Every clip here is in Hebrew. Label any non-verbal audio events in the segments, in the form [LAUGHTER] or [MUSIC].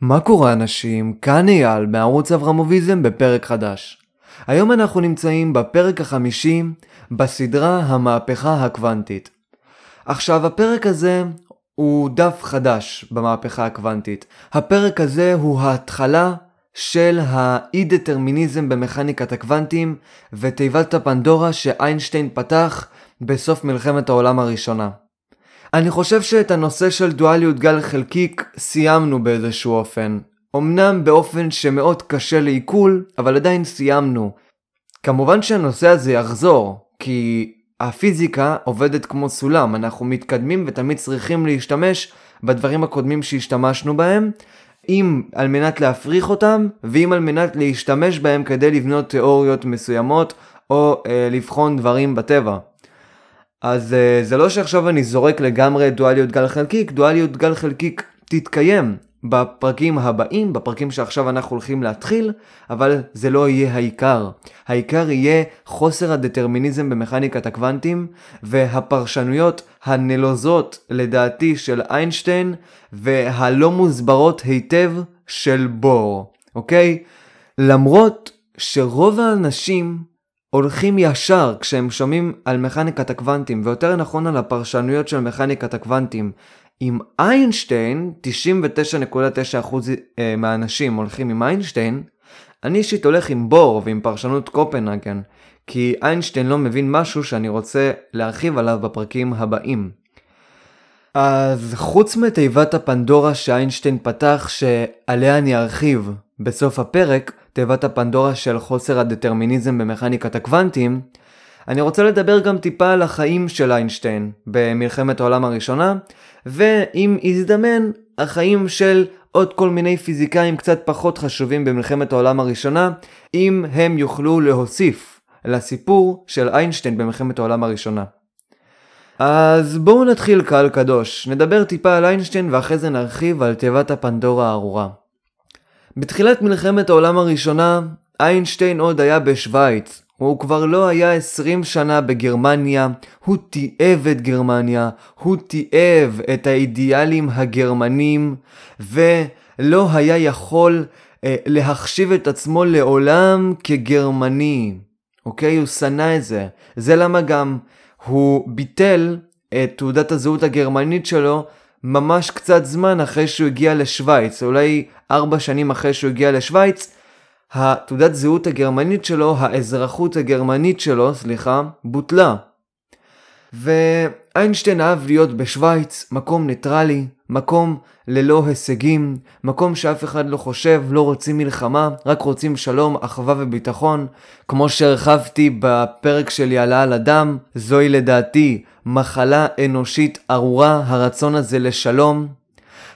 מה קורה אנשים? כאן אייל מערוץ אברמוביזם בפרק חדש. היום אנחנו נמצאים בפרק החמישי בסדרה המהפכה הקוונטית. עכשיו הפרק הזה הוא דף חדש במהפכה הקוונטית. הפרק הזה הוא ההתחלה של האי-דטרמיניזם במכניקת הקוונטים ותיבת הפנדורה שאיינשטיין פתח בסוף מלחמת העולם הראשונה. אני חושב שאת הנושא של דואליות גל חלקיק סיימנו באיזשהו אופן. אמנם באופן שמאוד קשה לעיכול, אבל עדיין סיימנו. כמובן שהנושא הזה יחזור, כי הפיזיקה עובדת כמו סולם, אנחנו מתקדמים ותמיד צריכים להשתמש בדברים הקודמים שהשתמשנו בהם, אם על מנת להפריך אותם, ואם על מנת להשתמש בהם כדי לבנות תיאוריות מסוימות, או אה, לבחון דברים בטבע. אז uh, זה לא שעכשיו אני זורק לגמרי דואליות גל חלקיק, דואליות גל חלקיק תתקיים בפרקים הבאים, בפרקים שעכשיו אנחנו הולכים להתחיל, אבל זה לא יהיה העיקר. העיקר יהיה חוסר הדטרמיניזם במכניקת הקוונטים, והפרשנויות הנלוזות לדעתי של איינשטיין, והלא מוסברות היטב של בור, אוקיי? למרות שרוב האנשים הולכים ישר כשהם שומעים על מכניקת הקוונטים, ויותר נכון על הפרשנויות של מכניקת הקוונטים. עם איינשטיין, 99.9% אה, מהאנשים הולכים עם איינשטיין, אני אישית הולך עם בור ועם פרשנות קופנהגן, כי איינשטיין לא מבין משהו שאני רוצה להרחיב עליו בפרקים הבאים. אז חוץ מתיבת הפנדורה שאיינשטיין פתח, שעליה אני ארחיב בסוף הפרק, תיבת הפנדורה של חוסר הדטרמיניזם במכניקת הקוונטים, אני רוצה לדבר גם טיפה על החיים של איינשטיין במלחמת העולם הראשונה, ואם יזדמן, החיים של עוד כל מיני פיזיקאים קצת פחות חשובים במלחמת העולם הראשונה, אם הם יוכלו להוסיף לסיפור של איינשטיין במלחמת העולם הראשונה. אז בואו נתחיל קהל קדוש, נדבר טיפה על איינשטיין ואחרי זה נרחיב על תיבת הפנדורה הארורה. בתחילת מלחמת העולם הראשונה, איינשטיין עוד היה בשוויץ. הוא כבר לא היה 20 שנה בגרמניה, הוא תיעב את גרמניה, הוא תיעב את האידיאלים הגרמנים, ולא היה יכול אה, להחשיב את עצמו לעולם כגרמני. אוקיי? הוא שנא את זה. זה למה גם הוא ביטל את תעודת הזהות הגרמנית שלו ממש קצת זמן אחרי שהוא הגיע לשוויץ, אולי ארבע שנים אחרי שהוא הגיע לשוויץ, התעודת זהות הגרמנית שלו, האזרחות הגרמנית שלו, סליחה, בוטלה. ואיינשטיין אהב להיות בשוויץ, מקום ניטרלי, מקום ללא הישגים, מקום שאף אחד לא חושב, לא רוצים מלחמה, רק רוצים שלום, אחווה וביטחון. כמו שהרחבתי בפרק שלי על העל אדם, זוהי לדעתי מחלה אנושית ארורה, הרצון הזה לשלום.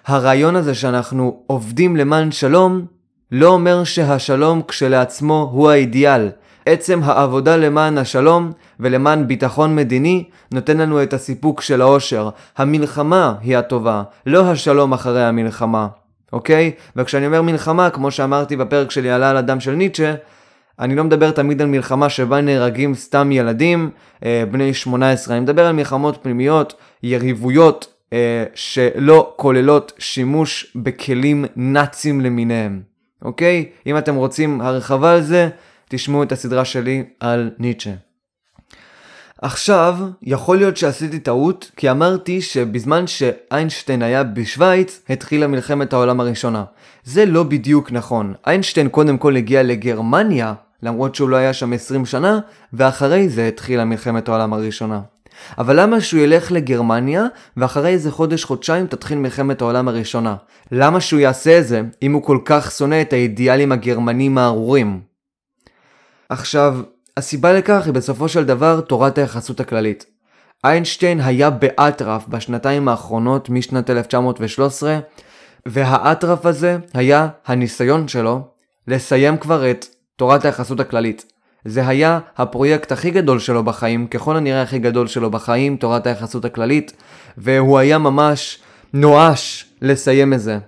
הרעיון הזה שאנחנו עובדים למען שלום, לא אומר שהשלום כשלעצמו הוא האידיאל. עצם העבודה למען השלום ולמען ביטחון מדיני נותן לנו את הסיפוק של האושר. המלחמה היא הטובה, לא השלום אחרי המלחמה, אוקיי? וכשאני אומר מלחמה, כמו שאמרתי בפרק שלי על הדם של ניטשה, אני לא מדבר תמיד על מלחמה שבה נהרגים סתם ילדים, אה, בני 18, אני מדבר על מלחמות פנימיות, יריבויות אה, שלא כוללות שימוש בכלים נאצים למיניהם, אוקיי? אם אתם רוצים הרחבה על זה, תשמעו את הסדרה שלי על ניטשה. עכשיו, יכול להיות שעשיתי טעות, כי אמרתי שבזמן שאיינשטיין היה בשוויץ, התחילה מלחמת העולם הראשונה. זה לא בדיוק נכון. איינשטיין קודם כל הגיע לגרמניה, למרות שהוא לא היה שם 20 שנה, ואחרי זה התחילה מלחמת העולם הראשונה. אבל למה שהוא ילך לגרמניה, ואחרי איזה חודש-חודשיים תתחיל מלחמת העולם הראשונה? למה שהוא יעשה את זה, אם הוא כל כך שונא את האידיאלים הגרמנים הארורים? עכשיו, הסיבה לכך היא בסופו של דבר תורת היחסות הכללית. איינשטיין היה באטרף בשנתיים האחרונות משנת 1913, והאטרף הזה היה הניסיון שלו לסיים כבר את תורת היחסות הכללית. זה היה הפרויקט הכי גדול שלו בחיים, ככל הנראה הכי גדול שלו בחיים, תורת היחסות הכללית, והוא היה ממש נואש לסיים את זה.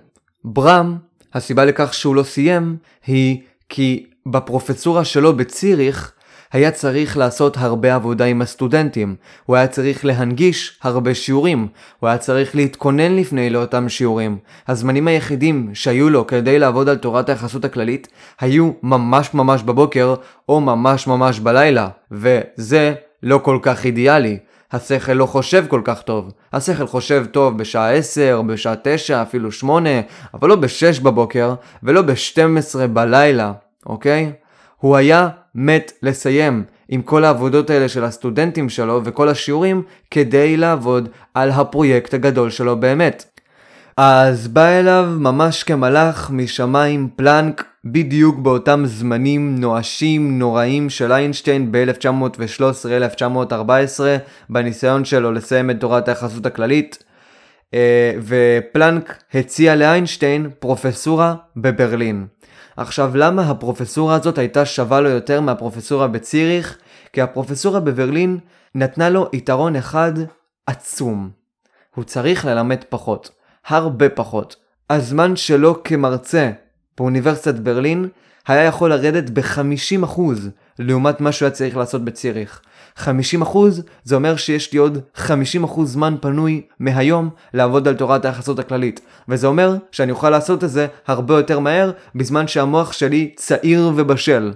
ברם, הסיבה לכך שהוא לא סיים, היא כי בפרופסורה שלו בציריך, היה צריך לעשות הרבה עבודה עם הסטודנטים, הוא היה צריך להנגיש הרבה שיעורים, הוא היה צריך להתכונן לפני לאותם שיעורים. הזמנים היחידים שהיו לו כדי לעבוד על תורת היחסות הכללית, היו ממש ממש בבוקר, או ממש ממש בלילה, וזה לא כל כך אידיאלי. השכל לא חושב כל כך טוב. השכל חושב טוב בשעה 10, בשעה 9, אפילו 8, אבל לא ב-6 בבוקר, ולא ב-12 בלילה, אוקיי? הוא היה מת לסיים עם כל העבודות האלה של הסטודנטים שלו וכל השיעורים כדי לעבוד על הפרויקט הגדול שלו באמת. אז בא אליו ממש כמלאך משמיים פלנק בדיוק באותם זמנים נואשים נוראים של איינשטיין ב-1913-1914 בניסיון שלו לסיים את תורת היחסות הכללית אה, ופלנק הציע לאיינשטיין פרופסורה בברלין. עכשיו למה הפרופסורה הזאת הייתה שווה לו יותר מהפרופסורה בציריך? כי הפרופסורה בברלין נתנה לו יתרון אחד עצום. הוא צריך ללמד פחות. הרבה פחות. הזמן שלו כמרצה באוניברסיטת ברלין היה יכול לרדת ב-50% לעומת מה שהוא היה צריך לעשות בציריך. 50% זה אומר שיש לי עוד 50% זמן פנוי מהיום לעבוד על תורת היחסות הכללית. וזה אומר שאני אוכל לעשות את זה הרבה יותר מהר בזמן שהמוח שלי צעיר ובשל.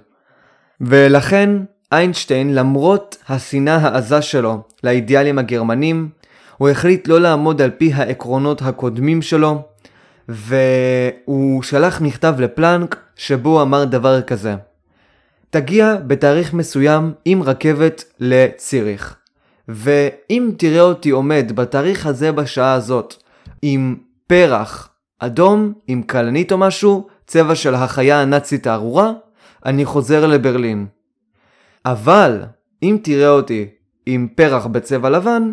ולכן איינשטיין למרות השנאה העזה שלו לאידיאלים הגרמנים, הוא החליט לא לעמוד על פי העקרונות הקודמים שלו, והוא שלח מכתב לפלנק שבו הוא אמר דבר כזה: תגיע בתאריך מסוים עם רכבת לציריך, ואם תראה אותי עומד בתאריך הזה בשעה הזאת עם פרח אדום, עם כלנית או משהו, צבע של החיה הנאצית הארורה, אני חוזר לברלין. אבל אם תראה אותי עם פרח בצבע לבן,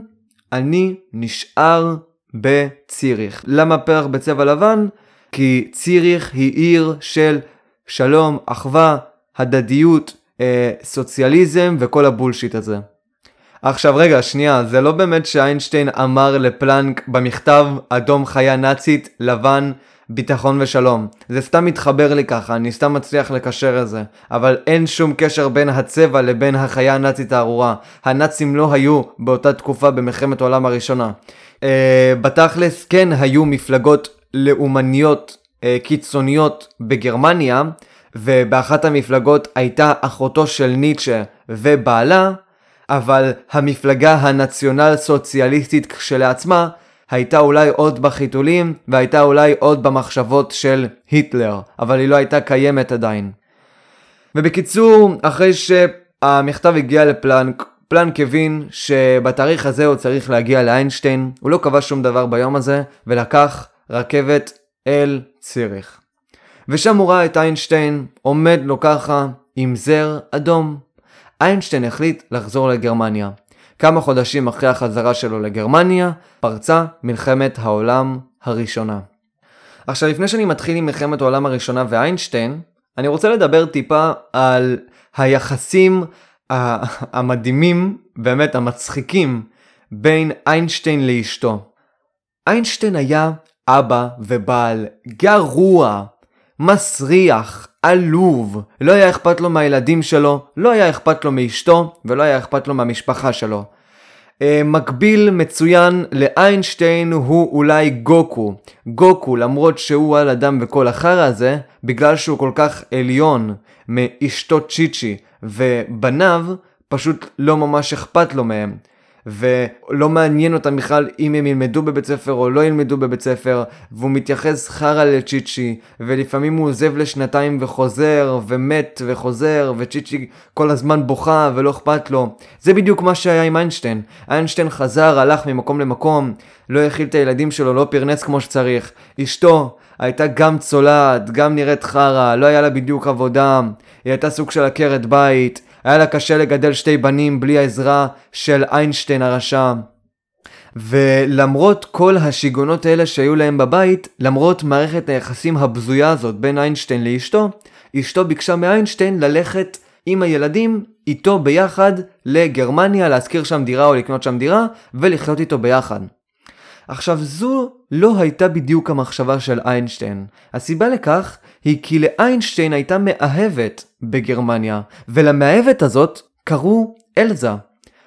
אני נשאר בציריך. למה פרח בצבע לבן? כי ציריך היא עיר של שלום, אחווה, הדדיות, אה, סוציאליזם וכל הבולשיט הזה. עכשיו רגע, שנייה, זה לא באמת שאיינשטיין אמר לפלנק במכתב אדום חיה נאצית, לבן ביטחון ושלום. זה סתם מתחבר לי ככה, אני סתם מצליח לקשר את זה. אבל אין שום קשר בין הצבע לבין החיה הנאצית הארורה. הנאצים לא היו באותה תקופה במלחמת העולם הראשונה. אה, בתכלס כן היו מפלגות לאומניות אה, קיצוניות בגרמניה, ובאחת המפלגות הייתה אחותו של ניטשה ובעלה, אבל המפלגה הנציונל סוציאליסטית כשלעצמה הייתה אולי עוד בחיתולים והייתה אולי עוד במחשבות של היטלר, אבל היא לא הייתה קיימת עדיין. ובקיצור, אחרי שהמכתב הגיע לפלנק, פלנק הבין שבתאריך הזה הוא צריך להגיע לאיינשטיין, הוא לא קבע שום דבר ביום הזה, ולקח רכבת אל ציריך. ושם הוא ראה את איינשטיין עומד לו ככה עם זר אדום. איינשטיין החליט לחזור לגרמניה. כמה חודשים אחרי החזרה שלו לגרמניה, פרצה מלחמת העולם הראשונה. עכשיו לפני שאני מתחיל עם מלחמת העולם הראשונה ואיינשטיין, אני רוצה לדבר טיפה על היחסים [LAUGHS] המדהימים, באמת המצחיקים, בין איינשטיין לאשתו. איינשטיין היה אבא ובעל גרוע, מסריח, עלוב, לא היה אכפת לו מהילדים שלו, לא היה אכפת לו מאשתו, ולא היה אכפת לו מהמשפחה שלו. אה, מקביל מצוין לאיינשטיין הוא אולי גוקו. גוקו, למרות שהוא על אדם וכל החרא הזה, בגלל שהוא כל כך עליון מאשתו צ'יצ'י ובניו, פשוט לא ממש אכפת לו מהם. ולא מעניין אותם בכלל אם הם ילמדו בבית ספר או לא ילמדו בבית ספר, והוא מתייחס חרא לצ'יצ'י, ולפעמים הוא עוזב לשנתיים וחוזר, ומת וחוזר, וצ'יצ'י כל הזמן בוכה ולא אכפת לו. זה בדיוק מה שהיה עם איינשטיין. איינשטיין חזר, הלך ממקום למקום, לא הכיל את הילדים שלו, לא פרנס כמו שצריך. אשתו הייתה גם צולעת, גם נראית חרא, לא היה לה בדיוק עבודה, היא הייתה סוג של עקרת בית. היה לה קשה לגדל שתי בנים בלי העזרה של איינשטיין הרשע. ולמרות כל השיגעונות האלה שהיו להם בבית, למרות מערכת היחסים הבזויה הזאת בין איינשטיין לאשתו, אשתו ביקשה מאיינשטיין ללכת עם הילדים איתו ביחד לגרמניה, להשכיר שם דירה או לקנות שם דירה, ולחיות איתו ביחד. עכשיו זו לא הייתה בדיוק המחשבה של איינשטיין. הסיבה לכך היא כי לאיינשטיין הייתה מאהבת בגרמניה, ולמאהבת הזאת קראו אלזה.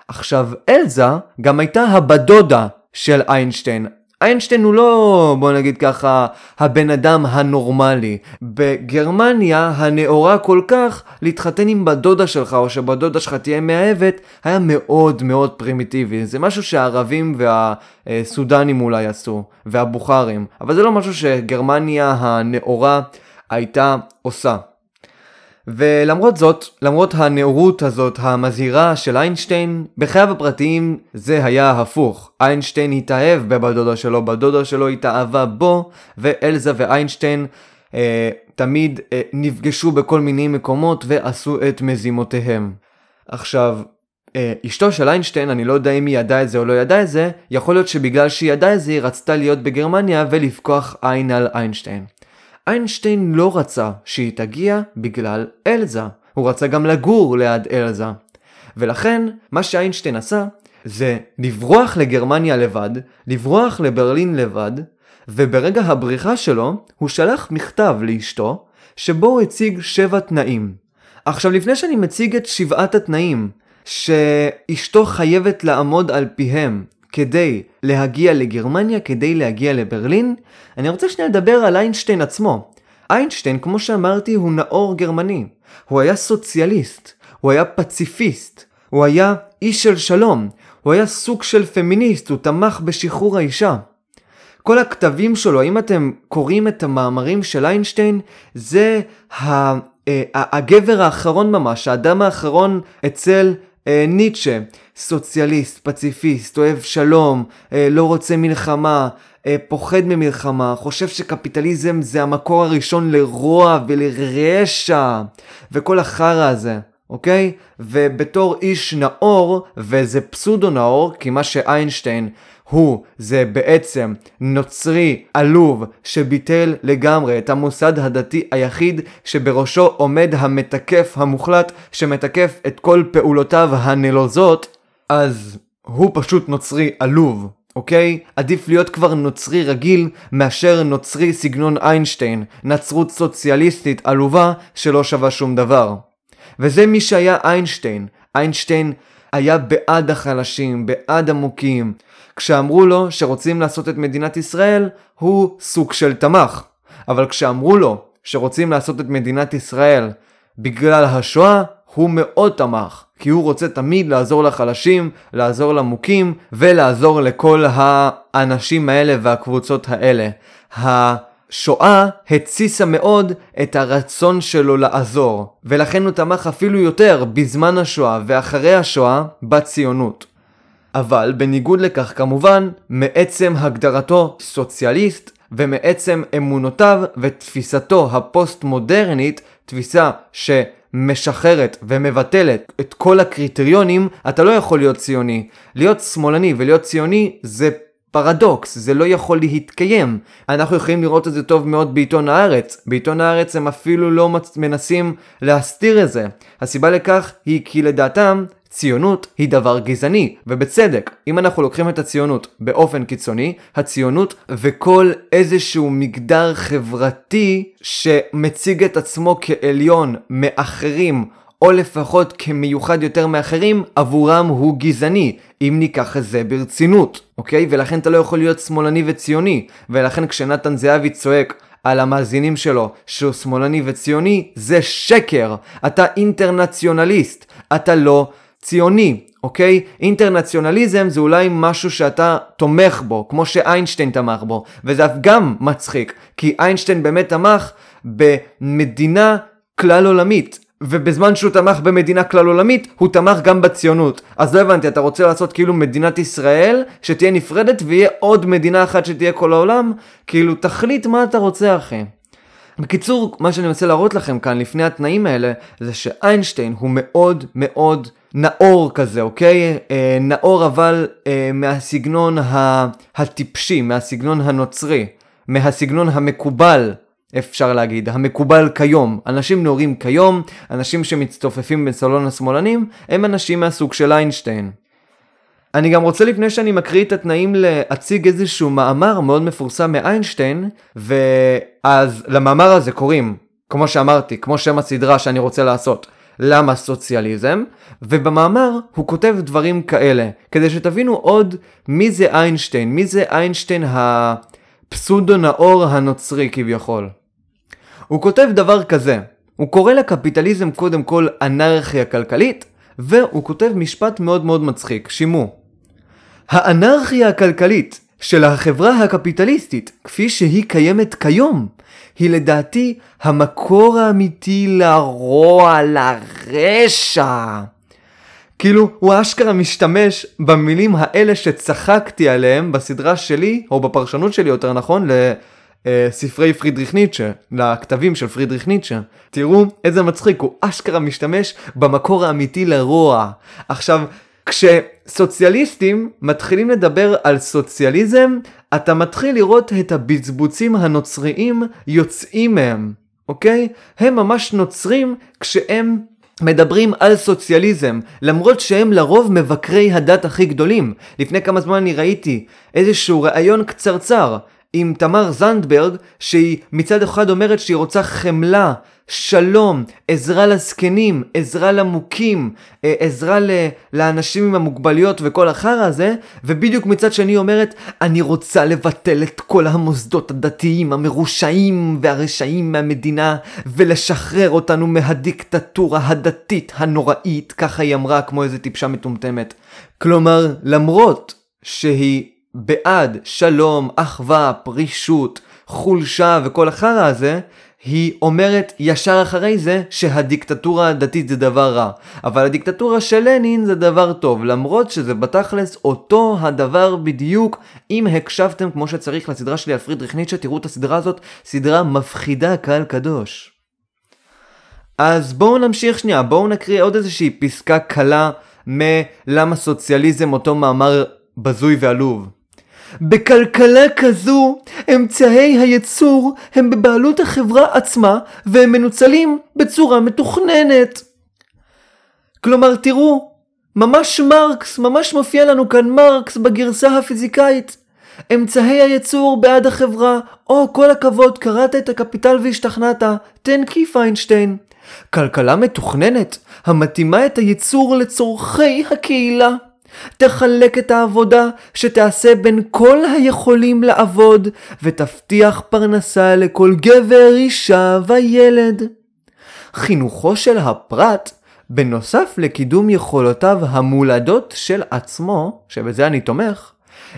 עכשיו, אלזה גם הייתה הבדודה של איינשטיין. איינשטיין הוא לא, בוא נגיד ככה, הבן אדם הנורמלי. בגרמניה הנאורה כל כך להתחתן עם בדודה שלך או שבדודה שלך תהיה מאהבת היה מאוד מאוד פרימיטיבי. זה משהו שהערבים והסודנים אולי עשו, והבוכרים, אבל זה לא משהו שגרמניה הנאורה הייתה עושה. ולמרות זאת, למרות הנאורות הזאת המזהירה של איינשטיין, בחייו הפרטיים זה היה הפוך. איינשטיין התאהב בבדודה שלו, בדודה שלו התאהבה בו, ואלזה ואיינשטיין אה, תמיד אה, נפגשו בכל מיני מקומות ועשו את מזימותיהם. עכשיו, אה, אשתו של איינשטיין, אני לא יודע אם היא ידעה את זה או לא ידעה את זה, יכול להיות שבגלל שהיא ידעה את זה היא רצתה להיות בגרמניה ולפקוח עין על איינשטיין. איינשטיין לא רצה שהיא תגיע בגלל אלזה, הוא רצה גם לגור ליד אלזה. ולכן, מה שאיינשטיין עשה, זה לברוח לגרמניה לבד, לברוח לברלין לבד, וברגע הבריחה שלו, הוא שלח מכתב לאשתו, שבו הוא הציג שבע תנאים. עכשיו, לפני שאני מציג את שבעת התנאים, שאשתו חייבת לעמוד על פיהם כדי להגיע לגרמניה, כדי להגיע לברלין, אני רוצה שנייה לדבר על איינשטיין עצמו. איינשטיין, כמו שאמרתי, הוא נאור גרמני. הוא היה סוציאליסט, הוא היה פציפיסט, הוא היה איש של שלום, הוא היה סוג של פמיניסט, הוא תמך בשחרור האישה. כל הכתבים שלו, אם אתם קוראים את המאמרים של איינשטיין, זה ה... אה, הגבר האחרון ממש, האדם האחרון אצל ניטשה, סוציאליסט, פציפיסט, אוהב שלום, אה, לא רוצה מלחמה, אה, פוחד ממלחמה, חושב שקפיטליזם זה המקור הראשון לרוע ולרשע, וכל החרא הזה. אוקיי? ובתור איש נאור, וזה פסודו נאור, כי מה שאיינשטיין הוא זה בעצם נוצרי עלוב שביטל לגמרי את המוסד הדתי היחיד שבראשו עומד המתקף המוחלט שמתקף את כל פעולותיו הנלוזות, אז הוא פשוט נוצרי עלוב. אוקיי? עדיף להיות כבר נוצרי רגיל מאשר נוצרי סגנון איינשטיין, נצרות סוציאליסטית עלובה שלא שווה שום דבר. וזה מי שהיה איינשטיין. איינשטיין היה בעד החלשים, בעד המוכים. כשאמרו לו שרוצים לעשות את מדינת ישראל, הוא סוג של תמך. אבל כשאמרו לו שרוצים לעשות את מדינת ישראל בגלל השואה, הוא מאוד תמך. כי הוא רוצה תמיד לעזור לחלשים, לעזור למוכים, ולעזור לכל האנשים האלה והקבוצות האלה. שואה התסיסה מאוד את הרצון שלו לעזור, ולכן הוא תמך אפילו יותר בזמן השואה ואחרי השואה בציונות. אבל בניגוד לכך כמובן, מעצם הגדרתו סוציאליסט ומעצם אמונותיו ותפיסתו הפוסט-מודרנית, תפיסה שמשחררת ומבטלת את כל הקריטריונים, אתה לא יכול להיות ציוני. להיות שמאלני ולהיות ציוני זה פרדוקס, זה לא יכול להתקיים. אנחנו יכולים לראות את זה טוב מאוד בעיתון הארץ. בעיתון הארץ הם אפילו לא מנסים להסתיר את זה. הסיבה לכך היא כי לדעתם ציונות היא דבר גזעני, ובצדק. אם אנחנו לוקחים את הציונות באופן קיצוני, הציונות וכל איזשהו מגדר חברתי שמציג את עצמו כעליון מאחרים, או לפחות כמיוחד יותר מאחרים, עבורם הוא גזעני, אם ניקח את זה ברצינות, אוקיי? ולכן אתה לא יכול להיות שמאלני וציוני, ולכן כשנתן זהבי צועק על המאזינים שלו שהוא שמאלני וציוני, זה שקר. אתה אינטרנציונליסט, אתה לא ציוני, אוקיי? אינטרנציונליזם זה אולי משהו שאתה תומך בו, כמו שאיינשטיין תמך בו, וזה אף גם מצחיק, כי איינשטיין באמת תמך במדינה כלל עולמית. ובזמן שהוא תמך במדינה כלל עולמית, הוא תמך גם בציונות. אז לא הבנתי, אתה רוצה לעשות כאילו מדינת ישראל, שתהיה נפרדת, ויהיה עוד מדינה אחת שתהיה כל העולם? כאילו, תחליט מה אתה רוצה, אחי. בקיצור, מה שאני רוצה להראות לכם כאן לפני התנאים האלה, זה שאיינשטיין הוא מאוד מאוד נאור כזה, אוקיי? אה, נאור אבל אה, מהסגנון הטיפשי, מהסגנון הנוצרי, מהסגנון המקובל אפשר להגיד, המקובל כיום. אנשים נאורים כיום, אנשים שמצטופפים בסלון השמאלנים, הם אנשים מהסוג של איינשטיין. אני גם רוצה לפני שאני מקריא את התנאים להציג איזשהו מאמר מאוד מפורסם מאיינשטיין, ואז למאמר הזה קוראים, כמו שאמרתי, כמו שם הסדרה שאני רוצה לעשות, למה סוציאליזם, ובמאמר הוא כותב דברים כאלה, כדי שתבינו עוד מי זה איינשטיין, מי זה איינשטיין הפסודו נאור הנוצרי כביכול. הוא כותב דבר כזה, הוא קורא לקפיטליזם קודם כל אנרכיה כלכלית, והוא כותב משפט מאוד מאוד מצחיק, שימו. האנרכיה הכלכלית של החברה הקפיטליסטית, כפי שהיא קיימת כיום, היא לדעתי המקור האמיתי לרוע, לרשע. כאילו, הוא אשכרה משתמש במילים האלה שצחקתי עליהם בסדרה שלי, או בפרשנות שלי יותר נכון, לספרי פרידריך ניטשה, לכתבים של פרידריך ניטשה. תראו איזה מצחיק, הוא אשכרה משתמש במקור האמיתי לרוע. עכשיו, כשסוציאליסטים מתחילים לדבר על סוציאליזם, אתה מתחיל לראות את הבצבוצים הנוצריים יוצאים מהם, אוקיי? הם ממש נוצרים כשהם מדברים על סוציאליזם, למרות שהם לרוב מבקרי הדת הכי גדולים. לפני כמה זמן אני ראיתי איזשהו ראיון קצרצר עם תמר זנדברג, שהיא מצד אחד אומרת שהיא רוצה חמלה, שלום, עזרה לזקנים, עזרה למוכים, אה, עזרה לאנשים עם המוגבלויות וכל החרא הזה, ובדיוק מצד שני אומרת, אני רוצה לבטל את כל המוסדות הדתיים המרושעים והרשעים מהמדינה, ולשחרר אותנו מהדיקטטורה הדתית הנוראית, ככה היא אמרה כמו איזה טיפשה מטומטמת. כלומר, למרות שהיא בעד שלום, אחווה, פרישות, חולשה וכל החרא הזה, היא אומרת ישר אחרי זה שהדיקטטורה הדתית זה דבר רע. אבל הדיקטטורה של לנין זה דבר טוב, למרות שזה בתכלס אותו הדבר בדיוק. אם הקשבתם כמו שצריך לסדרה שלי על פרידריך ניטשה, תראו את הסדרה הזאת, סדרה מפחידה קהל קדוש. אז בואו נמשיך שנייה, בואו נקריא עוד איזושהי פסקה קלה מלמה סוציאליזם אותו מאמר בזוי ועלוב. בכלכלה כזו, אמצעי הייצור הם בבעלות החברה עצמה והם מנוצלים בצורה מתוכננת. כלומר, תראו, ממש מרקס, ממש מופיע לנו כאן מרקס בגרסה הפיזיקאית. אמצעי הייצור בעד החברה, או כל הכבוד, קראת את הקפיטל והשתכנעת, תן כי פיינשטיין. כלכלה מתוכננת, המתאימה את הייצור לצורכי הקהילה. תחלק את העבודה שתעשה בין כל היכולים לעבוד, ותבטיח פרנסה לכל גבר, אישה וילד. חינוכו של הפרט, בנוסף לקידום יכולותיו המולדות של עצמו, שבזה אני תומך,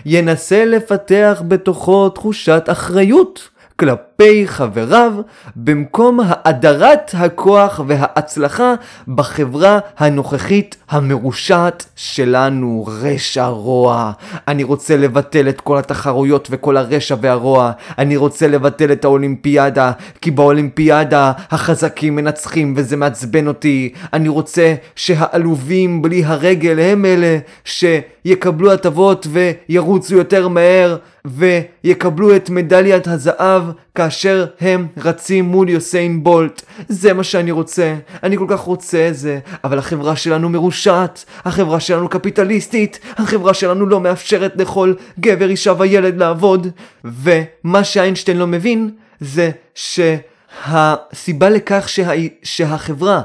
ינסה לפתח בתוכו תחושת אחריות כלפי חבריו במקום האדרת הכוח וההצלחה בחברה הנוכחית המרושעת שלנו. רשע רוע. אני רוצה לבטל את כל התחרויות וכל הרשע והרוע. אני רוצה לבטל את האולימפיאדה, כי באולימפיאדה החזקים מנצחים וזה מעצבן אותי. אני רוצה שהעלובים בלי הרגל הם אלה שיקבלו הטבות וירוצו יותר מהר. ויקבלו את מדליית הזהב כאשר הם רצים מול יוסיין בולט. זה מה שאני רוצה, אני כל כך רוצה את זה, אבל החברה שלנו מרושעת, החברה שלנו קפיטליסטית, החברה שלנו לא מאפשרת לכל גבר, אישה וילד לעבוד. ומה שאיינשטיין לא מבין זה שהסיבה לכך שה... שהחברה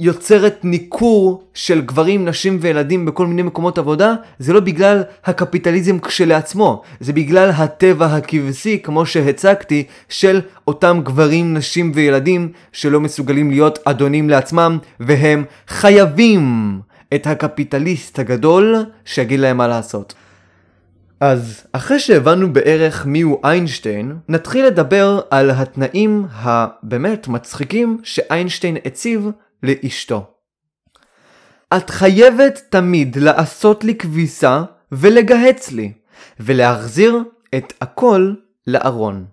יוצרת ניכור של גברים, נשים וילדים בכל מיני מקומות עבודה, זה לא בגלל הקפיטליזם כשלעצמו, זה בגלל הטבע הכבשי, כמו שהצגתי, של אותם גברים, נשים וילדים שלא מסוגלים להיות אדונים לעצמם, והם חייבים את הקפיטליסט הגדול שיגיד להם מה לעשות. אז אחרי שהבנו בערך מיהו איינשטיין, נתחיל לדבר על התנאים הבאמת מצחיקים שאיינשטיין הציב לאשתו. את חייבת תמיד לעשות לי כביסה ולגהץ לי, ולהחזיר את הכל לארון.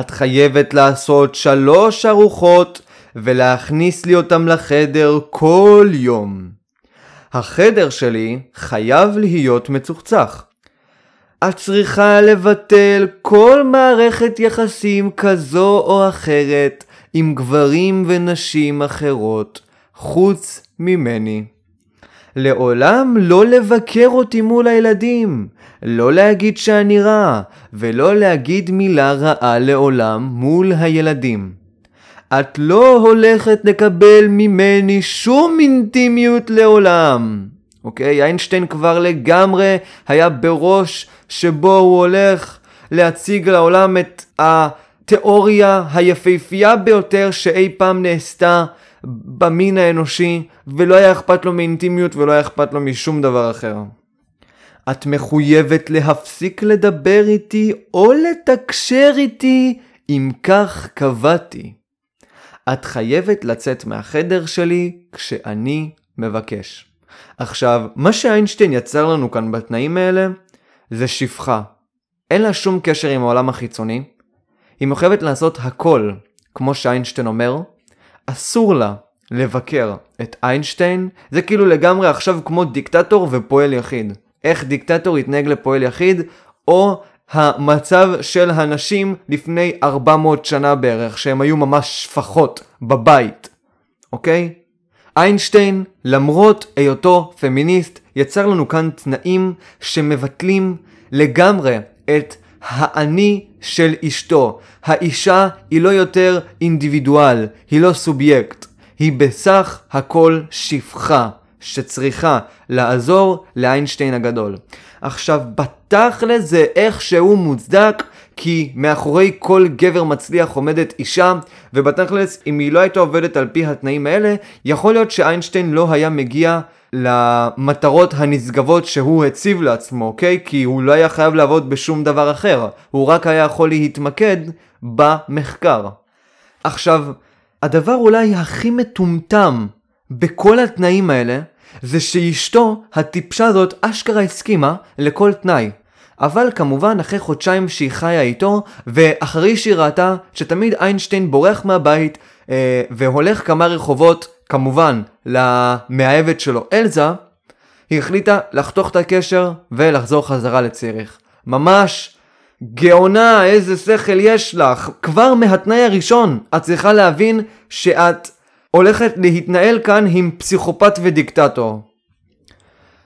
את חייבת לעשות שלוש ארוחות ולהכניס לי אותם לחדר כל יום. החדר שלי חייב להיות מצוחצח. את צריכה לבטל כל מערכת יחסים כזו או אחרת עם גברים ונשים אחרות, חוץ ממני. לעולם לא לבקר אותי מול הילדים, לא להגיד שאני רע, ולא להגיד מילה רעה לעולם מול הילדים. את לא הולכת לקבל ממני שום אינטימיות לעולם. אוקיי? איינשטיין כבר לגמרי היה בראש שבו הוא הולך להציג לעולם את התיאוריה היפהפייה ביותר שאי פעם נעשתה במין האנושי, ולא היה אכפת לו מאינטימיות ולא היה אכפת לו משום דבר אחר. את מחויבת להפסיק לדבר איתי או לתקשר איתי אם כך קבעתי. את חייבת לצאת מהחדר שלי כשאני מבקש. עכשיו, מה שאיינשטיין יצר לנו כאן בתנאים האלה זה שפחה. אין לה שום קשר עם העולם החיצוני. היא מחויבת לעשות הכל, כמו שאיינשטיין אומר. אסור לה לבקר את איינשטיין, זה כאילו לגמרי עכשיו כמו דיקטטור ופועל יחיד. איך דיקטטור יתנהג לפועל יחיד, או המצב של הנשים לפני 400 שנה בערך, שהם היו ממש שפחות בבית, אוקיי? איינשטיין, למרות היותו פמיניסט, יצר לנו כאן תנאים שמבטלים לגמרי את האני של אשתו. האישה היא לא יותר אינדיבידואל, היא לא סובייקט. היא בסך הכל שפחה שצריכה לעזור לאיינשטיין הגדול. עכשיו, בתכל'ס זה איכשהו מוצדק, כי מאחורי כל גבר מצליח עומדת אישה, ובתכל'ס, אם היא לא הייתה עובדת על פי התנאים האלה, יכול להיות שאיינשטיין לא היה מגיע למטרות הנשגבות שהוא הציב לעצמו, אוקיי? כי הוא לא היה חייב לעבוד בשום דבר אחר, הוא רק היה יכול להתמקד במחקר. עכשיו, הדבר אולי הכי מטומטם בכל התנאים האלה, זה שאשתו הטיפשה הזאת אשכרה הסכימה לכל תנאי. אבל כמובן אחרי חודשיים שהיא חיה איתו, ואחרי שהיא ראתה שתמיד איינשטיין בורח מהבית אה, והולך כמה רחובות, כמובן, למאהבת שלו אלזה, היא החליטה לחתוך את הקשר ולחזור חזרה לציריך. ממש גאונה, איזה שכל יש לך. כבר מהתנאי הראשון את צריכה להבין שאת הולכת להתנהל כאן עם פסיכופת ודיקטטור.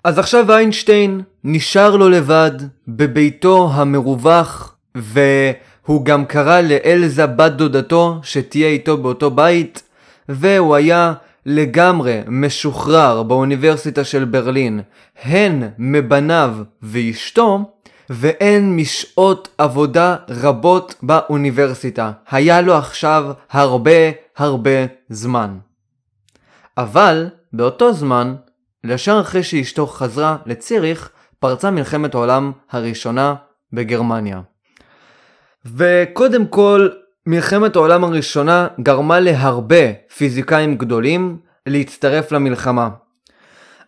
אז עכשיו איינשטיין נשאר לו לבד בביתו המרווח והוא גם קרא לאלזה בת דודתו שתהיה איתו באותו בית והוא היה לגמרי משוחרר באוניברסיטה של ברלין הן מבניו ואשתו ואין משעות עבודה רבות באוניברסיטה. היה לו עכשיו הרבה הרבה זמן. אבל באותו זמן, ישר אחרי שאשתו חזרה לציריך, פרצה מלחמת העולם הראשונה בגרמניה. וקודם כל, מלחמת העולם הראשונה גרמה להרבה פיזיקאים גדולים להצטרף למלחמה.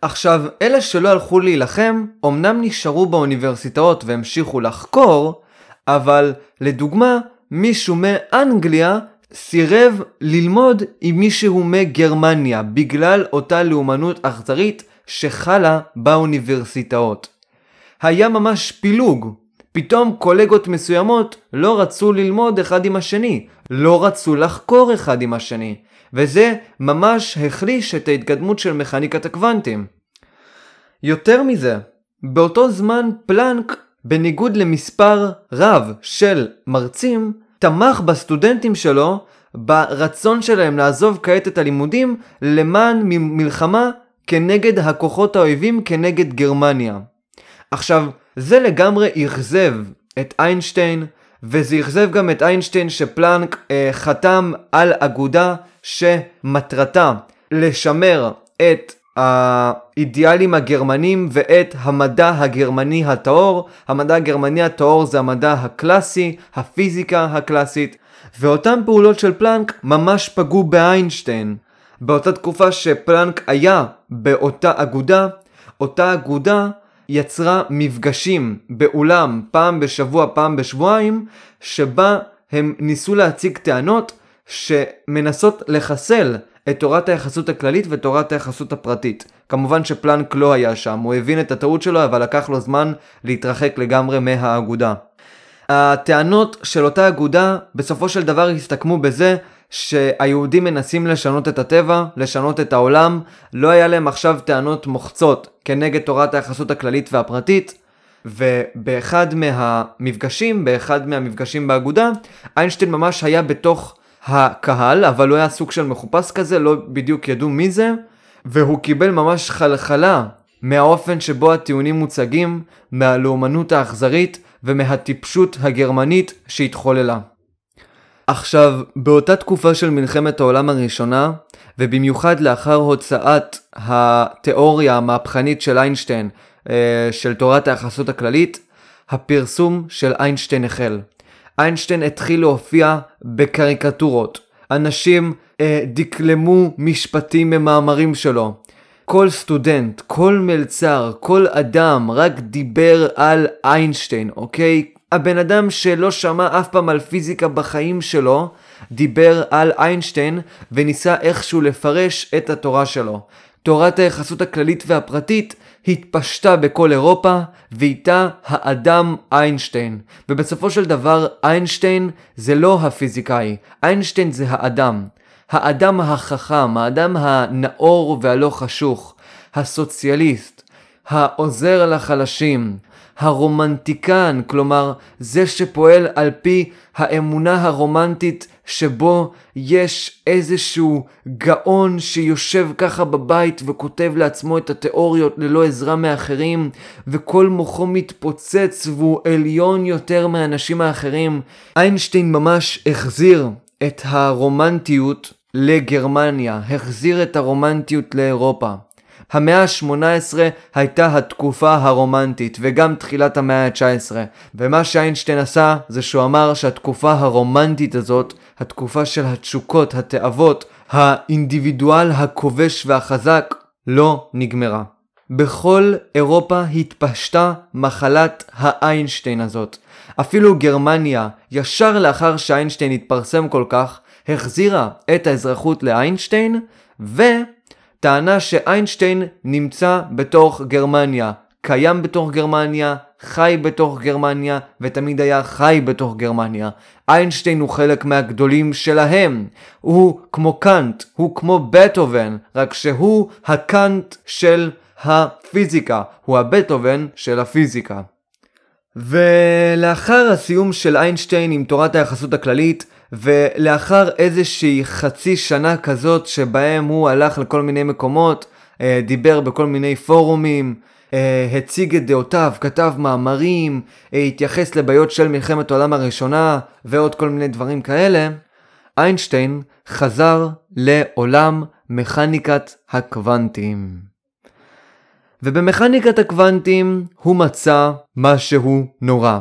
עכשיו, אלה שלא הלכו להילחם, אמנם נשארו באוניברסיטאות והמשיכו לחקור, אבל לדוגמה, מישהו מאנגליה סירב ללמוד עם מישהו מגרמניה בגלל אותה לאומנות אכזרית שחלה באוניברסיטאות. היה ממש פילוג. פתאום קולגות מסוימות לא רצו ללמוד אחד עם השני, לא רצו לחקור אחד עם השני, וזה ממש החליש את ההתקדמות של מכניקת הקוונטים. יותר מזה, באותו זמן פלנק, בניגוד למספר רב של מרצים, תמך בסטודנטים שלו ברצון שלהם לעזוב כעת את הלימודים למען מלחמה כנגד הכוחות האויבים כנגד גרמניה. עכשיו, זה לגמרי אכזב את איינשטיין, וזה אכזב גם את איינשטיין שפלנק אה, חתם על אגודה שמטרתה לשמר את האידיאלים הגרמנים ואת המדע הגרמני הטהור. המדע הגרמני הטהור זה המדע הקלאסי, הפיזיקה הקלאסית, ואותן פעולות של פלנק ממש פגעו באיינשטיין. באותה תקופה שפלנק היה באותה אגודה, אותה אגודה יצרה מפגשים באולם פעם בשבוע, פעם בשבועיים, שבה הם ניסו להציג טענות שמנסות לחסל את תורת היחסות הכללית ותורת היחסות הפרטית. כמובן שפלנק לא היה שם, הוא הבין את הטעות שלו אבל לקח לו זמן להתרחק לגמרי מהאגודה. הטענות של אותה אגודה בסופו של דבר הסתכמו בזה שהיהודים מנסים לשנות את הטבע, לשנות את העולם, לא היה להם עכשיו טענות מוחצות כנגד תורת היחסות הכללית והפרטית, ובאחד מהמפגשים, באחד מהמפגשים באגודה, איינשטיין ממש היה בתוך הקהל, אבל הוא היה סוג של מחופש כזה, לא בדיוק ידעו מי זה, והוא קיבל ממש חלחלה מהאופן שבו הטיעונים מוצגים, מהלאומנות האכזרית ומהטיפשות הגרמנית שהתחוללה. עכשיו, באותה תקופה של מלחמת העולם הראשונה, ובמיוחד לאחר הוצאת התיאוריה המהפכנית של איינשטיין אה, של תורת היחסות הכללית, הפרסום של איינשטיין החל. איינשטיין התחיל להופיע בקריקטורות. אנשים אה, דקלמו משפטים ממאמרים שלו. כל סטודנט, כל מלצר, כל אדם רק דיבר על איינשטיין, אוקיי? הבן אדם שלא שמע אף פעם על פיזיקה בחיים שלו, דיבר על איינשטיין וניסה איכשהו לפרש את התורה שלו. תורת היחסות הכללית והפרטית התפשטה בכל אירופה, ואיתה האדם איינשטיין. ובסופו של דבר, איינשטיין זה לא הפיזיקאי, איינשטיין זה האדם. האדם החכם, האדם הנאור והלא חשוך, הסוציאליסט, העוזר לחלשים, הרומנטיקן, כלומר זה שפועל על פי האמונה הרומנטית שבו יש איזשהו גאון שיושב ככה בבית וכותב לעצמו את התיאוריות ללא עזרה מאחרים וכל מוחו מתפוצץ והוא עליון יותר מהאנשים האחרים. איינשטיין ממש החזיר את הרומנטיות לגרמניה, החזיר את הרומנטיות לאירופה. המאה ה-18 הייתה התקופה הרומנטית, וגם תחילת המאה ה-19. ומה שאיינשטיין עשה, זה שהוא אמר שהתקופה הרומנטית הזאת, התקופה של התשוקות, התאוות, האינדיבידואל הכובש והחזק, לא נגמרה. בכל אירופה התפשטה מחלת האיינשטיין הזאת. אפילו גרמניה, ישר לאחר שאיינשטיין התפרסם כל כך, החזירה את האזרחות לאיינשטיין, ו... טענה שאיינשטיין נמצא בתוך גרמניה, קיים בתוך גרמניה, חי בתוך גרמניה, ותמיד היה חי בתוך גרמניה. איינשטיין הוא חלק מהגדולים שלהם. הוא כמו קאנט, הוא כמו בטהובן, רק שהוא הקאנט של הפיזיקה, הוא הבטהובן של הפיזיקה. ולאחר הסיום של איינשטיין עם תורת היחסות הכללית, ולאחר איזושהי חצי שנה כזאת שבהם הוא הלך לכל מיני מקומות, אה, דיבר בכל מיני פורומים, אה, הציג את דעותיו, כתב מאמרים, אה, התייחס לבעיות של מלחמת העולם הראשונה ועוד כל מיני דברים כאלה, איינשטיין חזר לעולם מכניקת הקוונטים. ובמכניקת הקוונטים הוא מצא משהו נורא.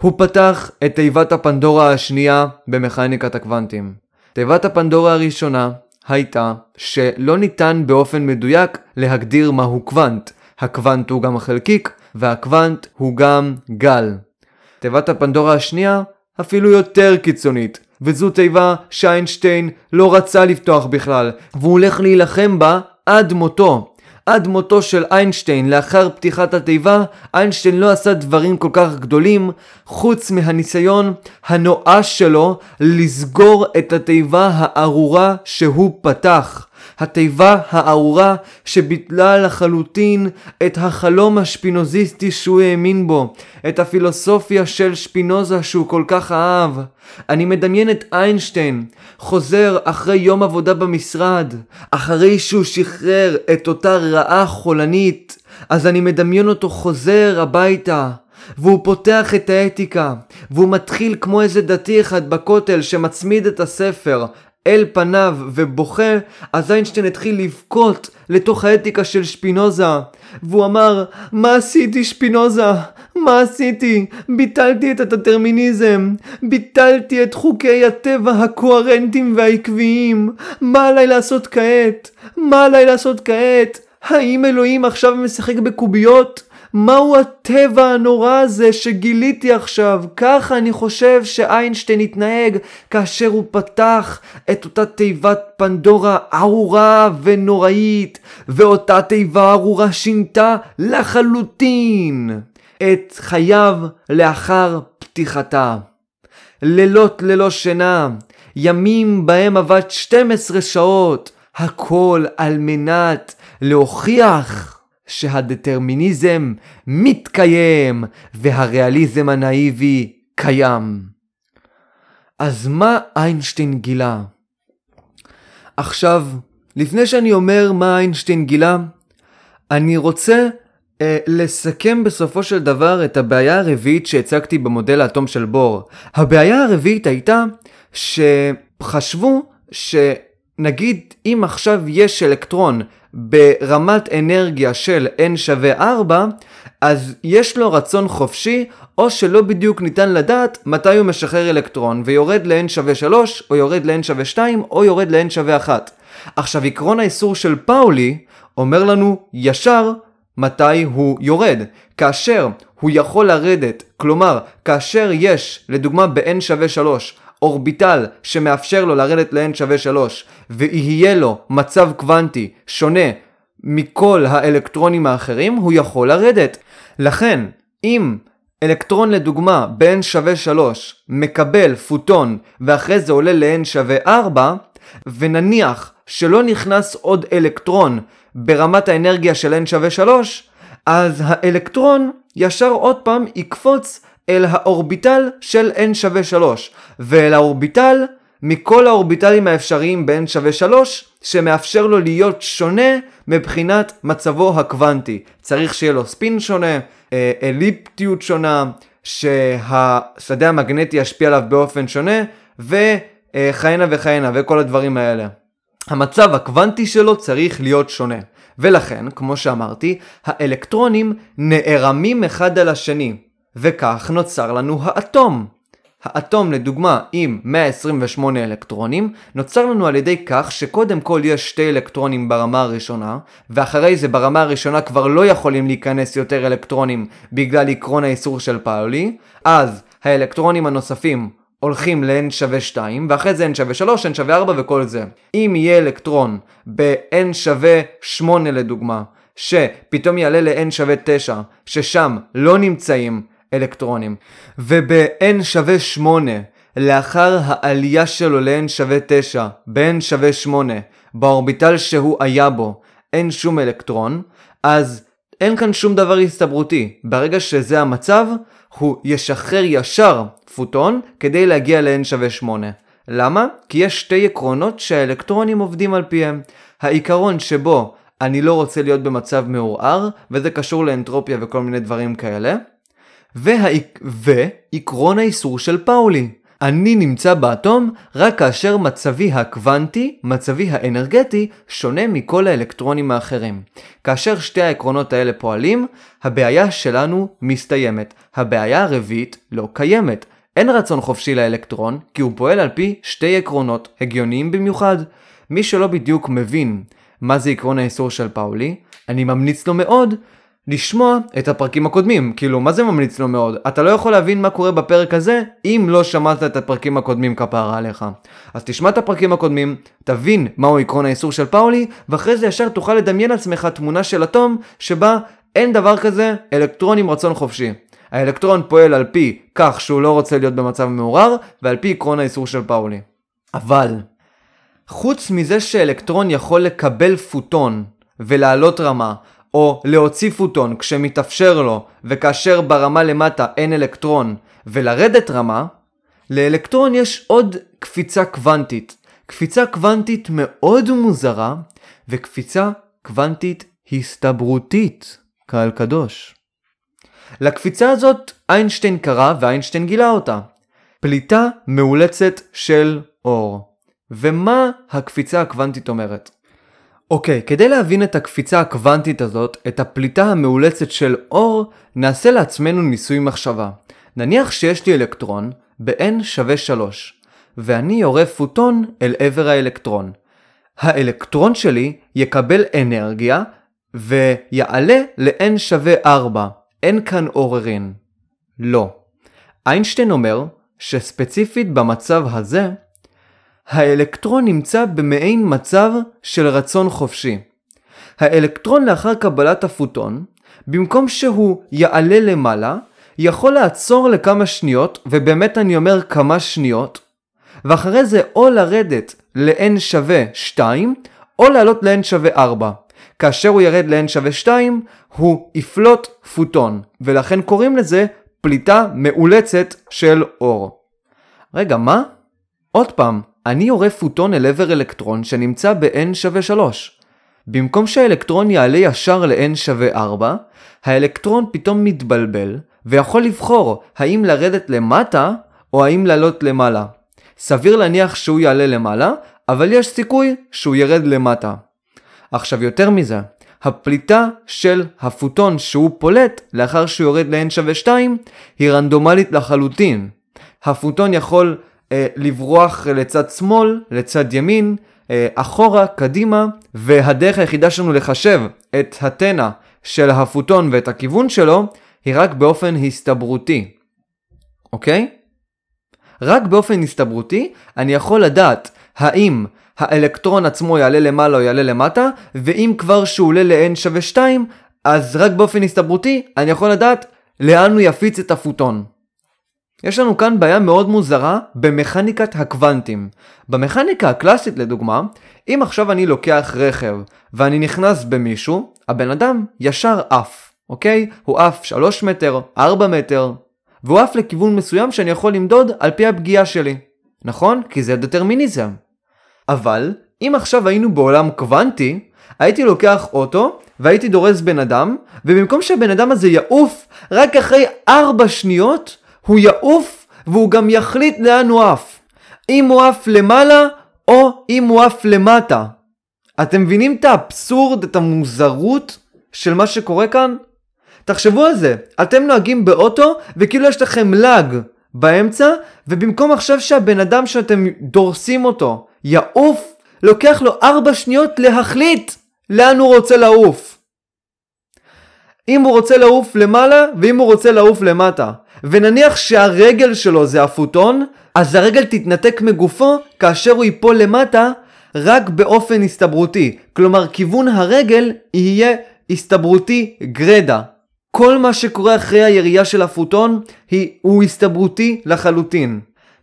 הוא פתח את תיבת הפנדורה השנייה במכניקת הקוונטים. תיבת הפנדורה הראשונה הייתה שלא ניתן באופן מדויק להגדיר מהו קוונט. הקוונט הוא גם חלקיק, והקוונט הוא גם גל. תיבת הפנדורה השנייה אפילו יותר קיצונית, וזו תיבה שאיינשטיין לא רצה לפתוח בכלל, והוא הולך להילחם בה עד מותו. עד מותו של איינשטיין לאחר פתיחת התיבה, איינשטיין לא עשה דברים כל כך גדולים, חוץ מהניסיון הנואש שלו לסגור את התיבה הארורה שהוא פתח. התיבה הארורה שביטלה לחלוטין את החלום השפינוזיסטי שהוא האמין בו, את הפילוסופיה של שפינוזה שהוא כל כך אהב. אני מדמיין את איינשטיין חוזר אחרי יום עבודה במשרד, אחרי שהוא שחרר את אותה רעה חולנית, אז אני מדמיין אותו חוזר הביתה. והוא פותח את האתיקה, והוא מתחיל כמו איזה דתי אחד בכותל שמצמיד את הספר, אל פניו ובוכה, אז איינשטיין התחיל לבכות לתוך האתיקה של שפינוזה. והוא אמר, מה עשיתי שפינוזה? מה עשיתי? ביטלתי את הדטרמיניזם. ביטלתי את חוקי הטבע הקוהרנטיים והעקביים. מה עליי לעשות כעת? מה עליי לעשות כעת? האם אלוהים עכשיו משחק בקוביות? מהו הטבע הנורא הזה שגיליתי עכשיו? ככה אני חושב שאיינשטיין התנהג כאשר הוא פתח את אותה תיבת פנדורה ארורה ונוראית, ואותה תיבה ארורה שינתה לחלוטין את חייו לאחר פתיחתה. לילות ללא שינה, ימים בהם עבד 12 שעות, הכל על מנת להוכיח שהדטרמיניזם מתקיים והריאליזם הנאיבי קיים. אז מה איינשטיין גילה? עכשיו, לפני שאני אומר מה איינשטיין גילה, אני רוצה אה, לסכם בסופו של דבר את הבעיה הרביעית שהצגתי במודל האטום של בור. הבעיה הרביעית הייתה שחשבו שנגיד אם עכשיו יש אלקטרון ברמת אנרגיה של n שווה 4, אז יש לו רצון חופשי, או שלא בדיוק ניתן לדעת מתי הוא משחרר אלקטרון, ויורד ל-n שווה 3, או יורד ל-n שווה 2, או יורד ל-n שווה 1. עכשיו, עקרון האיסור של פאולי אומר לנו ישר מתי הוא יורד. כאשר הוא יכול לרדת, כלומר, כאשר יש, לדוגמה ב-n שווה 3, אורביטל שמאפשר לו לרדת ל-n שווה 3, ויהיה לו מצב קוונטי שונה מכל האלקטרונים האחרים, הוא יכול לרדת. לכן, אם אלקטרון לדוגמה ב-n שווה 3 מקבל פוטון ואחרי זה עולה ל-n שווה 4, ונניח שלא נכנס עוד אלקטרון ברמת האנרגיה של n שווה 3, אז האלקטרון ישר עוד פעם יקפוץ אל האורביטל של n שווה 3, ואל האורביטל מכל האורביטלים האפשריים ב-n שווה 3, שמאפשר לו להיות שונה מבחינת מצבו הקוונטי. צריך שיהיה לו ספין שונה, אה, אליפטיות שונה, שהשדה המגנטי ישפיע עליו באופן שונה, וכהנה וכהנה, וכל הדברים האלה. המצב הקוונטי שלו צריך להיות שונה. ולכן, כמו שאמרתי, האלקטרונים נערמים אחד על השני, וכך נוצר לנו האטום. האטום לדוגמה עם 128 אלקטרונים נוצר לנו על ידי כך שקודם כל יש שתי אלקטרונים ברמה הראשונה ואחרי זה ברמה הראשונה כבר לא יכולים להיכנס יותר אלקטרונים בגלל עקרון האיסור של פאולי אז האלקטרונים הנוספים הולכים ל-n שווה 2, ואחרי זה n שווה 3, n שווה 4 וכל זה. אם יהיה אלקטרון ב-n שווה 8 לדוגמה, שפתאום יעלה ל-n שווה 9, ששם לא נמצאים אלקטרונים, וב-n שווה 8, לאחר העלייה שלו ל-n שווה 9, ב-n שווה 8, באורביטל שהוא היה בו, אין שום אלקטרון, אז אין כאן שום דבר הסתברותי. ברגע שזה המצב, הוא ישחרר ישר פוטון כדי להגיע ל-n שווה 8. למה? כי יש שתי עקרונות שהאלקטרונים עובדים על פיהם. העיקרון שבו אני לא רוצה להיות במצב מעורער, וזה קשור לאנטרופיה וכל מיני דברים כאלה. והעק... ועקרון האיסור של פאולי. אני נמצא באטום רק כאשר מצבי הקוונטי, מצבי האנרגטי, שונה מכל האלקטרונים האחרים. כאשר שתי העקרונות האלה פועלים, הבעיה שלנו מסתיימת. הבעיה הרביעית לא קיימת. אין רצון חופשי לאלקטרון, כי הוא פועל על פי שתי עקרונות, הגיוניים במיוחד. מי שלא בדיוק מבין מה זה עקרון האיסור של פאולי, אני ממליץ לו מאוד לשמוע את הפרקים הקודמים. כאילו, מה זה ממליץ לו מאוד? אתה לא יכול להבין מה קורה בפרק הזה אם לא שמעת את הפרקים הקודמים כפרה עליך. אז תשמע את הפרקים הקודמים, תבין מהו עקרון האיסור של פאולי, ואחרי זה ישר תוכל לדמיין לעצמך תמונה של אטום שבה אין דבר כזה אלקטרון עם רצון חופשי. האלקטרון פועל על פי כך שהוא לא רוצה להיות במצב מעורר, ועל פי עקרון האיסור של פאולי. אבל, חוץ מזה שאלקטרון יכול לקבל פוטון ולעלות רמה, או להוציא פוטון כשמתאפשר לו וכאשר ברמה למטה אין אלקטרון ולרדת רמה, לאלקטרון יש עוד קפיצה קוונטית. קפיצה קוונטית מאוד מוזרה וקפיצה קוונטית הסתברותית, קהל קדוש. לקפיצה הזאת איינשטיין קרא ואיינשטיין גילה אותה. פליטה מאולצת של אור. ומה הקפיצה הקוונטית אומרת? אוקיי, כדי להבין את הקפיצה הקוונטית הזאת, את הפליטה המאולצת של אור, נעשה לעצמנו ניסוי מחשבה. נניח שיש לי אלקטרון ב-n שווה 3, ואני יורה פוטון אל עבר האלקטרון. האלקטרון שלי יקבל אנרגיה ויעלה ל-n שווה 4. אין כאן עוררין. לא. איינשטיין אומר שספציפית במצב הזה, האלקטרון נמצא במעין מצב של רצון חופשי. האלקטרון לאחר קבלת הפוטון, במקום שהוא יעלה למעלה, יכול לעצור לכמה שניות, ובאמת אני אומר כמה שניות, ואחרי זה או לרדת ל-n שווה 2, או לעלות ל-n שווה 4. כאשר הוא ירד ל-n שווה 2, הוא יפלוט פוטון, ולכן קוראים לזה פליטה מאולצת של אור. רגע, מה? עוד פעם, אני יורה פוטון אל עבר אלקטרון שנמצא ב-n שווה 3. במקום שהאלקטרון יעלה ישר ל-n שווה 4, האלקטרון פתאום מתבלבל, ויכול לבחור האם לרדת למטה או האם לעלות למעלה. סביר להניח שהוא יעלה למעלה, אבל יש סיכוי שהוא ירד למטה. עכשיו יותר מזה, הפליטה של הפוטון שהוא פולט לאחר שהוא יורד ל-n שווה 2 היא רנדומלית לחלוטין. הפוטון יכול לברוח לצד שמאל, לצד ימין, אה, אחורה, קדימה, והדרך היחידה שלנו לחשב את התנע של הפוטון ואת הכיוון שלו היא רק באופן הסתברותי. אוקיי? רק באופן הסתברותי אני יכול לדעת האם האלקטרון עצמו יעלה למעלה או יעלה למטה, ואם כבר שהוא עולה ל-n שווה 2, אז רק באופן הסתברותי אני יכול לדעת לאן הוא יפיץ את הפוטון. יש לנו כאן בעיה מאוד מוזרה במכניקת הקוונטים. במכניקה הקלאסית לדוגמה, אם עכשיו אני לוקח רכב ואני נכנס במישהו, הבן אדם ישר עף, אוקיי? הוא עף 3 מטר, 4 מטר, והוא עף לכיוון מסוים שאני יכול למדוד על פי הפגיעה שלי. נכון? כי זה דטרמיניזם. אבל, אם עכשיו היינו בעולם קוונטי, הייתי לוקח אוטו והייתי דורס בן אדם, ובמקום שהבן אדם הזה יעוף, רק אחרי 4 שניות, הוא יעוף והוא גם יחליט לאן הוא עף. אם הוא עף למעלה או אם הוא עף למטה. אתם מבינים את האבסורד, את המוזרות של מה שקורה כאן? תחשבו על זה, אתם נוהגים באוטו וכאילו יש לכם לאג באמצע ובמקום עכשיו שהבן אדם שאתם דורסים אותו יעוף, לוקח לו 4 שניות להחליט לאן הוא רוצה לעוף. אם הוא רוצה לעוף למעלה ואם הוא רוצה לעוף למטה. ונניח שהרגל שלו זה הפוטון, אז הרגל תתנתק מגופו כאשר הוא ייפול למטה רק באופן הסתברותי. כלומר, כיוון הרגל יהיה הסתברותי גרדה. כל מה שקורה אחרי הירייה של הפוטון היא, הוא הסתברותי לחלוטין.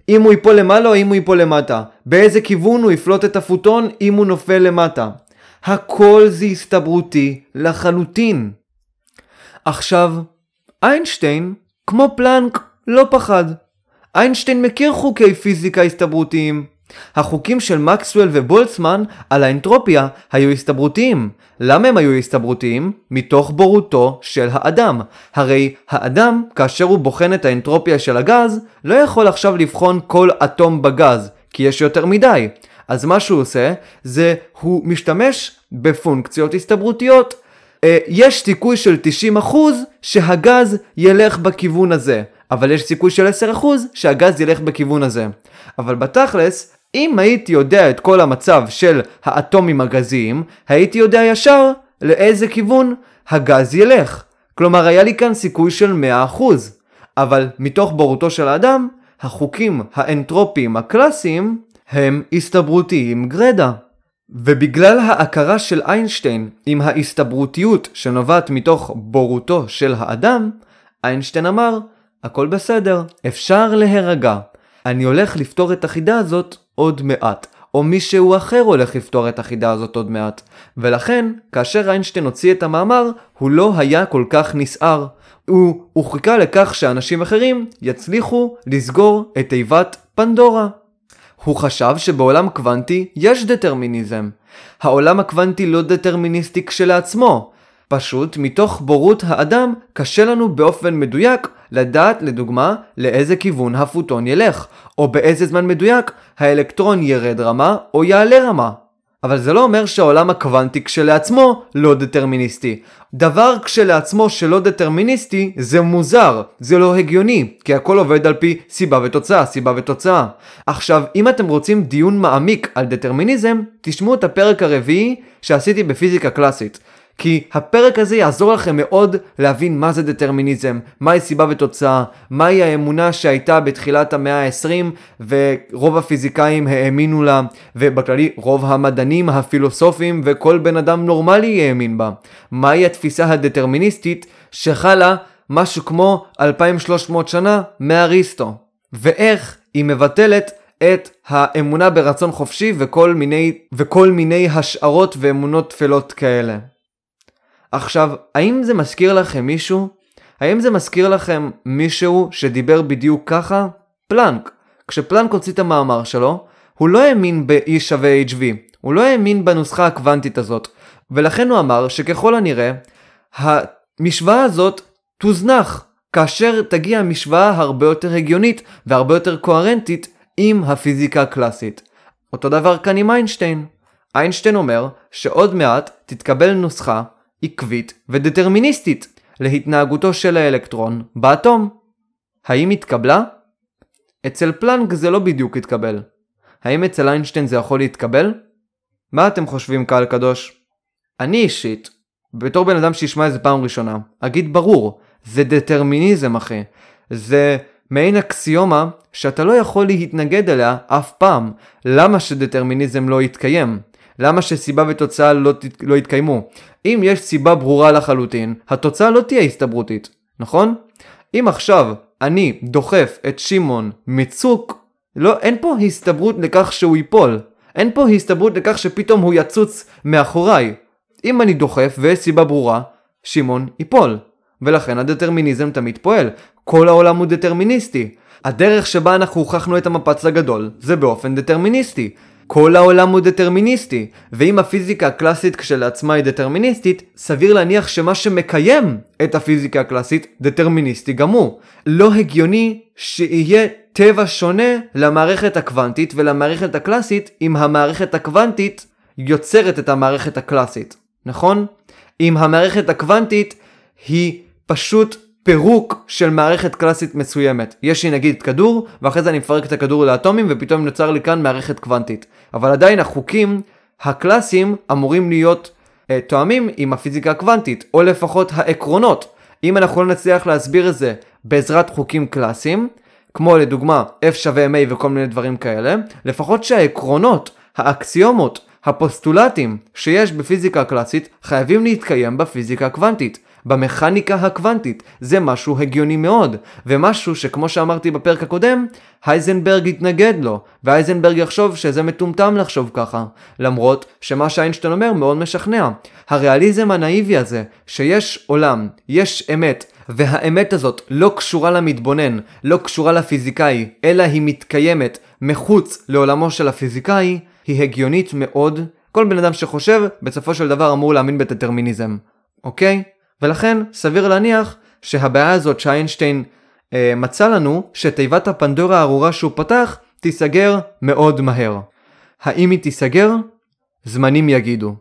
אם הוא ייפול למעלה או אם הוא ייפול למטה. באיזה כיוון הוא יפלוט את הפוטון אם הוא נופל למטה. הכל זה הסתברותי לחלוטין. עכשיו, איינשטיין כמו פלנק, לא פחד. איינשטיין מכיר חוקי פיזיקה הסתברותיים. החוקים של מקסוול ובולצמן על האנטרופיה היו הסתברותיים. למה הם היו הסתברותיים? מתוך בורותו של האדם. הרי האדם, כאשר הוא בוחן את האנטרופיה של הגז, לא יכול עכשיו לבחון כל אטום בגז, כי יש יותר מדי. אז מה שהוא עושה, זה הוא משתמש בפונקציות הסתברותיות. אה, יש סיכוי של 90% שהגז ילך בכיוון הזה, אבל יש סיכוי של 10% שהגז ילך בכיוון הזה. אבל בתכלס, אם הייתי יודע את כל המצב של האטומים הגזיים, הייתי יודע ישר לאיזה כיוון הגז ילך. כלומר, היה לי כאן סיכוי של 100%. אבל מתוך בורותו של האדם, החוקים האנטרופיים הקלאסיים הם הסתברותיים גרדה. ובגלל ההכרה של איינשטיין עם ההסתברותיות שנובעת מתוך בורותו של האדם, איינשטיין אמר, הכל בסדר, אפשר להירגע. אני הולך לפתור את החידה הזאת עוד מעט, או מישהו אחר הולך לפתור את החידה הזאת עוד מעט. ולכן, כאשר איינשטיין הוציא את המאמר, הוא לא היה כל כך נסער. הוא, חיכה לכך שאנשים אחרים יצליחו לסגור את תיבת פנדורה. הוא חשב שבעולם קוונטי יש דטרמיניזם. העולם הקוונטי לא דטרמיניסטי כשלעצמו. פשוט מתוך בורות האדם קשה לנו באופן מדויק לדעת לדוגמה לאיזה כיוון הפוטון ילך, או באיזה זמן מדויק האלקטרון ירד רמה או יעלה רמה. אבל זה לא אומר שהעולם הקוונטי כשלעצמו לא דטרמיניסטי. דבר כשלעצמו שלא דטרמיניסטי זה מוזר, זה לא הגיוני, כי הכל עובד על פי סיבה ותוצאה, סיבה ותוצאה. עכשיו, אם אתם רוצים דיון מעמיק על דטרמיניזם, תשמעו את הפרק הרביעי שעשיתי בפיזיקה קלאסית. כי הפרק הזה יעזור לכם מאוד להבין מה זה דטרמיניזם, מהי סיבה ותוצאה, מהי האמונה שהייתה בתחילת המאה ה-20 ורוב הפיזיקאים האמינו לה, ובכללי רוב המדענים, הפילוסופים וכל בן אדם נורמלי האמין בה. מהי התפיסה הדטרמיניסטית שחלה משהו כמו 2300 שנה מאריסטו, ואיך היא מבטלת את האמונה ברצון חופשי וכל מיני, וכל מיני השערות ואמונות טפלות כאלה. עכשיו, האם זה מזכיר לכם מישהו? האם זה מזכיר לכם מישהו שדיבר בדיוק ככה? פלנק. כשפלנק הוציא את המאמר שלו, הוא לא האמין ב-E שווה HV, הוא לא האמין בנוסחה הקוונטית הזאת, ולכן הוא אמר שככל הנראה, המשוואה הזאת תוזנח, כאשר תגיע משוואה הרבה יותר הגיונית והרבה יותר קוהרנטית עם הפיזיקה הקלאסית. אותו דבר כאן עם איינשטיין. איינשטיין אומר שעוד מעט תתקבל נוסחה עקבית ודטרמיניסטית להתנהגותו של האלקטרון באטום. האם התקבלה? אצל פלנק זה לא בדיוק התקבל. האם אצל איינשטיין זה יכול להתקבל? מה אתם חושבים קהל קדוש? אני אישית, בתור בן אדם שישמע את זה פעם ראשונה, אגיד ברור, זה דטרמיניזם אחי. זה מעין אקסיומה שאתה לא יכול להתנגד אליה אף פעם. למה שדטרמיניזם לא יתקיים? למה שסיבה ותוצאה לא, ת... לא יתקיימו? אם יש סיבה ברורה לחלוטין, התוצאה לא תהיה הסתברותית, נכון? אם עכשיו אני דוחף את שמעון מצוק, לא, אין פה הסתברות לכך שהוא ייפול. אין פה הסתברות לכך שפתאום הוא יצוץ מאחוריי. אם אני דוחף ויש סיבה ברורה, שמעון ייפול. ולכן הדטרמיניזם תמיד פועל. כל העולם הוא דטרמיניסטי. הדרך שבה אנחנו הוכחנו את המפץ הגדול זה באופן דטרמיניסטי. כל העולם הוא דטרמיניסטי, ואם הפיזיקה הקלאסית כשלעצמה היא דטרמיניסטית, סביר להניח שמה שמקיים את הפיזיקה הקלאסית דטרמיניסטי גם הוא. לא הגיוני שיהיה טבע שונה למערכת הקוונטית ולמערכת הקלאסית אם המערכת הקוונטית יוצרת את המערכת הקלאסית, נכון? אם המערכת הקוונטית היא פשוט פירוק של מערכת קלאסית מסוימת. יש לי נגיד כדור, ואחרי זה אני מפרק את הכדור לאטומים, ופתאום נוצר לי כאן מערכת קוונטית. אבל עדיין החוקים הקלאסיים אמורים להיות אה, תואמים עם הפיזיקה הקוונטית, או לפחות העקרונות. אם אנחנו לא נצליח להסביר את זה בעזרת חוקים קלאסיים, כמו לדוגמה F שווה MA וכל מיני דברים כאלה, לפחות שהעקרונות, האקסיומות, הפוסטולטים שיש בפיזיקה הקלאסית חייבים להתקיים בפיזיקה הקוונטית. במכניקה הקוונטית. זה משהו הגיוני מאוד, ומשהו שכמו שאמרתי בפרק הקודם, הייזנברג יתנגד לו, והייזנברג יחשוב שזה מטומטם לחשוב ככה, למרות שמה שאיינשטיין אומר מאוד משכנע. הריאליזם הנאיבי הזה, שיש עולם, יש אמת, והאמת הזאת לא קשורה למתבונן, לא קשורה לפיזיקאי, אלא היא מתקיימת מחוץ לעולמו של הפיזיקאי, היא הגיונית מאוד. כל בן אדם שחושב, בסופו של דבר אמור להאמין בדטרמיניזם, אוקיי? ולכן סביר להניח שהבעיה הזאת שאיינשטיין אה, מצא לנו, שתיבת הפנדורה הארורה שהוא פתח, תיסגר מאוד מהר. האם היא תיסגר? זמנים יגידו.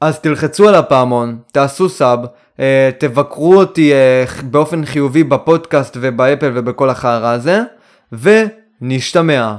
אז תלחצו על הפעמון, תעשו סאב, אה, תבקרו אותי אה, באופן חיובי בפודקאסט ובאפל ובכל החרא הזה, ונשתמע.